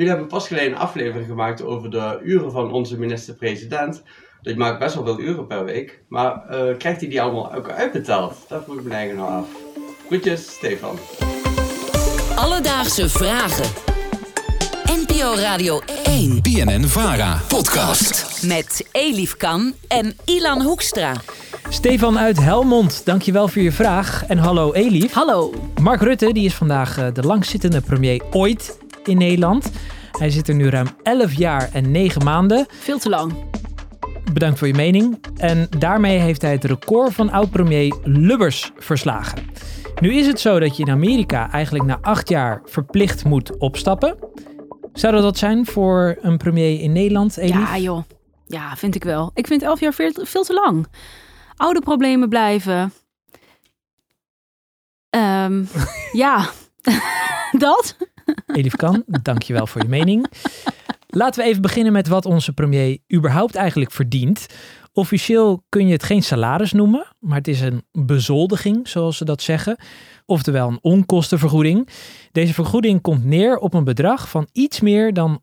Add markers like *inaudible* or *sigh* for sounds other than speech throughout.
Jullie hebben pas geleden een aflevering gemaakt over de uren van onze minister-president. Die maakt best wel veel uren per week. Maar eh, krijgt hij die allemaal ook uitbetaald? Dat vroeg ik me eigenlijk nog af. Groetjes, Stefan. Alledaagse vragen. NPO Radio 1 BNN Vara podcast. met Elif Kan en Ilan Hoekstra. Stefan uit Helmond, dankjewel voor je vraag. En hallo Elief. Hallo. Mark Rutte die is vandaag eh, de langzittende premier ooit in Nederland. Hij zit er nu ruim 11 jaar en 9 maanden. Veel te lang. Bedankt voor je mening. En daarmee heeft hij het record van oud-premier Lubbers verslagen. Nu is het zo dat je in Amerika eigenlijk na 8 jaar verplicht moet opstappen. Zou dat wat zijn voor een premier in Nederland? Ja, joh. Ja, vind ik wel. Ik vind elf jaar veel, veel te lang. Oude problemen blijven. Ehm, *laughs* ja, *laughs* dat. Elif Kan, dankjewel voor je mening. Laten we even beginnen met wat onze premier überhaupt eigenlijk verdient. Officieel kun je het geen salaris noemen, maar het is een bezoldiging, zoals ze dat zeggen. Oftewel een onkostenvergoeding. Deze vergoeding komt neer op een bedrag van iets meer dan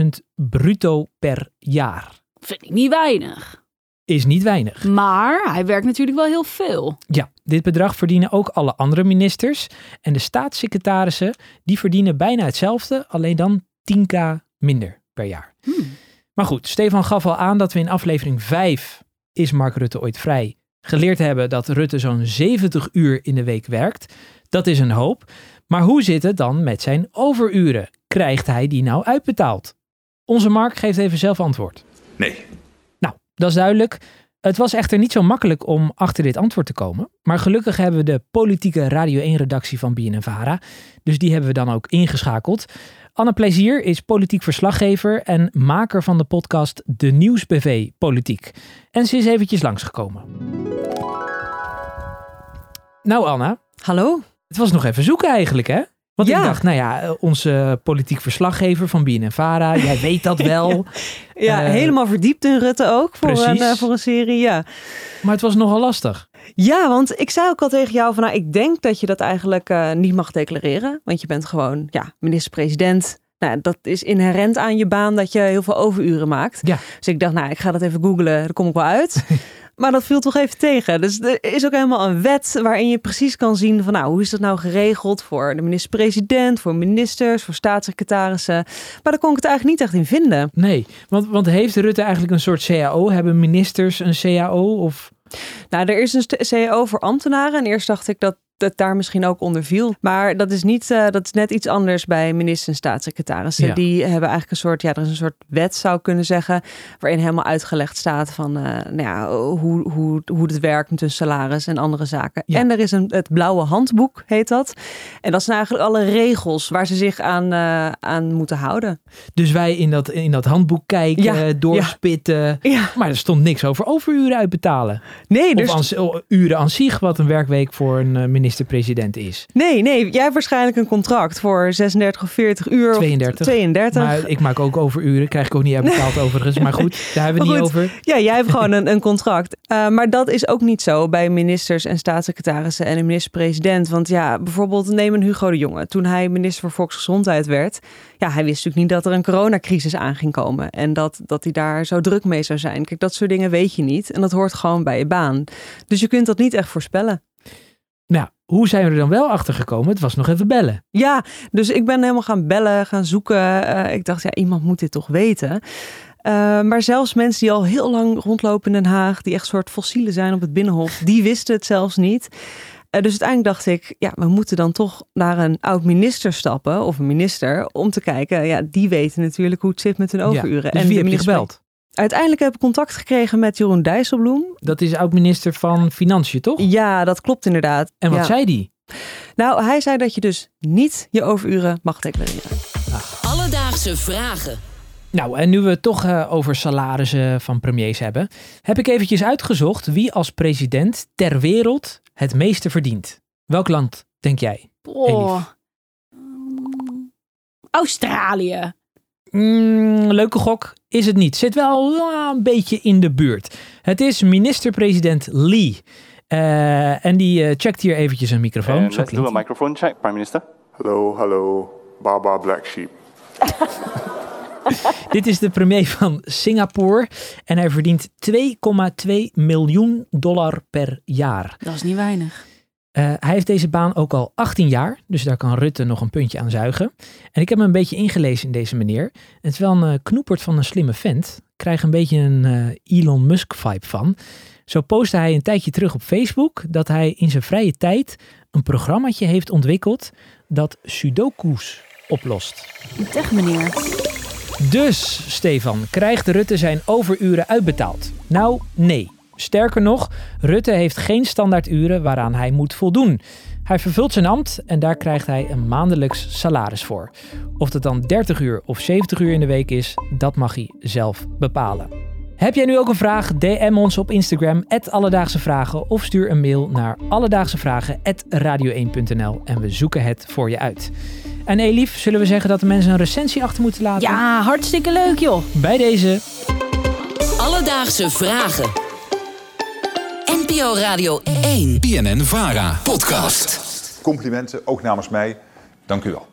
170.000 bruto per jaar. Vind ik niet weinig. Is niet weinig. Maar hij werkt natuurlijk wel heel veel. Ja, dit bedrag verdienen ook alle andere ministers. En de staatssecretarissen, die verdienen bijna hetzelfde, alleen dan 10k minder per jaar. Hmm. Maar goed, Stefan gaf al aan dat we in aflevering 5 Is Mark Rutte ooit vrij? geleerd hebben dat Rutte zo'n 70 uur in de week werkt. Dat is een hoop. Maar hoe zit het dan met zijn overuren? Krijgt hij die nou uitbetaald? Onze Mark geeft even zelf antwoord. Nee. Nou, dat is duidelijk. Het was echter niet zo makkelijk om achter dit antwoord te komen. Maar gelukkig hebben we de politieke Radio 1-redactie van BNNVARA. Dus die hebben we dan ook ingeschakeld. Anne Plezier is politiek verslaggever en maker van de podcast De Nieuwsbv Politiek. En ze is eventjes langsgekomen. Nou Anna, Hallo? het was nog even zoeken eigenlijk hè? Want Ja. ik dacht, nou ja, eh, onze politiek verslaggever van BNNVARA, jij weet dat *laughs* wel. Ja, Eh, helemaal verdiept in Rutte ook voor een, precies. eh, voor een serie, ja. Maar het was nogal lastig. Ja, want ik zei ook al tegen jou van, nou, ik denk dat je dat eigenlijk niet mag declareren. Want je bent gewoon, ja, minister-president. Nou, dat is inherent aan je baan dat je heel veel overuren maakt. Ja. Dus ik dacht, nou, ik ga dat even googlen, daar kom ik wel uit. *laughs* maar dat viel toch even tegen. Dus er is ook helemaal een wet waarin je precies kan zien van, nou, hoe is dat nou geregeld voor de minister-president, voor ministers, voor staatssecretarissen. Maar daar kon ik het eigenlijk niet echt in vinden. Nee, want, want heeft Rutte eigenlijk een soort CAO? Hebben ministers een CAO? Of... Nou, er is een CAO voor ambtenaren. En eerst dacht ik dat het daar misschien ook onder viel. Maar dat is, niet, eh, dat is net iets anders bij ministers en staatssecretarissen. Ja. Die hebben eigenlijk een soort, ja, er is een soort wet zou kunnen zeggen, waarin helemaal uitgelegd staat van eh, nou ja, hoe, hoe, hoe het werkt met hun salaris en andere zaken. Ja. En er is een, het blauwe handboek, heet dat. En dat zijn eigenlijk alle regels waar ze zich aan, eh, aan moeten houden. Dus wij in dat, in dat handboek kijken, Ja, doorspitten. Ja, Maar er stond niks over overuren uitbetalen. nee, dus Of uren aan zich, wat een werkweek voor een eh, minister-president is. nee, nee, jij hebt waarschijnlijk een contract voor 36 of 40 uur. of 32. 32. Maar ik maak ook overuren, krijg ik ook niet uitbetaald *laughs* overigens. Maar goed, daar hebben we het niet over. Ja, jij hebt gewoon *laughs* een, een contract. Uh, maar dat is ook niet zo bij ministers en staatssecretarissen en de minister-president. Want ja, bijvoorbeeld neem een Hugo de Jonge. Toen hij minister voor Volksgezondheid werd, ja, hij wist natuurlijk niet dat er een coronacrisis aan ging komen. En dat, dat hij daar zo druk mee zou zijn. Kijk, dat soort dingen weet je niet. En dat hoort gewoon bij je baan. Dus je kunt dat niet echt voorspellen. Nou, hoe zijn we er dan wel achter gekomen? Het was nog even bellen. Ja, dus ik ben helemaal gaan bellen, gaan zoeken. Eh, ik dacht, ja, iemand moet dit toch weten. Uh, maar zelfs mensen die al heel lang rondlopen in Den Haag, die echt soort fossielen zijn op het Binnenhof, *laughs* die wisten het zelfs niet. Uh, dus uiteindelijk dacht ik, ja, we moeten dan toch naar een oud minister stappen, of een minister, om te kijken. Ja, die weten natuurlijk hoe het zit met hun overuren. Ja, dus wie de heb je gebeld? Uiteindelijk heb ik contact gekregen met Jeroen Dijsselbloem. Dat is oud-minister van Financiën, toch? Ja, dat klopt inderdaad. En wat ja. zei die? Nou, hij zei dat je dus niet je overuren mag declareren. Alledaagse vragen. Nou, en nu we het toch uh, over salarissen van premiers hebben, heb ik eventjes uitgezocht wie als president ter wereld het meeste verdient. Welk land denk jij? Oh. Australië. Mm, leuke gok is het niet. Zit wel uh, een beetje in de buurt. Het is minister-president Lee. Uh, en die uh, checkt hier eventjes een microfoon. Zo let's do a klinkt hij. microphone check, Prime Minister. Hello, hello, Baba Black Sheep. *laughs* Dit is de premier van Singapore en hij verdient 2,2 miljoen dollar per jaar. Dat is niet weinig. Uh, hij heeft deze baan ook al 18 jaar, dus daar kan Rutte nog een puntje aan zuigen. En ik heb me een beetje ingelezen in deze meneer. Het is wel een uh, knoepert van een slimme vent. Ik krijg een beetje een uh, Elon Musk vibe van. Zo postte hij een tijdje terug op Facebook dat hij in zijn vrije tijd een programmaatje heeft ontwikkeld dat sudoku's oplost. Tech meneer. Dus, Stefan, krijgt Rutte zijn overuren uitbetaald? Nou, nee. Sterker nog, Rutte heeft geen standaarduren waaraan hij moet voldoen. Hij vervult zijn ambt en daar krijgt hij een maandelijks salaris voor. Of dat dan 30 uur of 70 uur in de week is, dat mag hij zelf bepalen. Heb jij nu ook een vraag? DM ons op Instagram, Alledaagse Vragen, of stuur een mail naar alledaagsevragen.radio1.nl en we zoeken het voor je uit. En Elif, zullen we zeggen dat de mensen een recensie achter moeten laten? Ja, hartstikke leuk joh. Bij deze. Alledaagse Vragen. NPO Radio 1. BNN Vara. Podcast. Complimenten, ook namens mij. Dank u wel.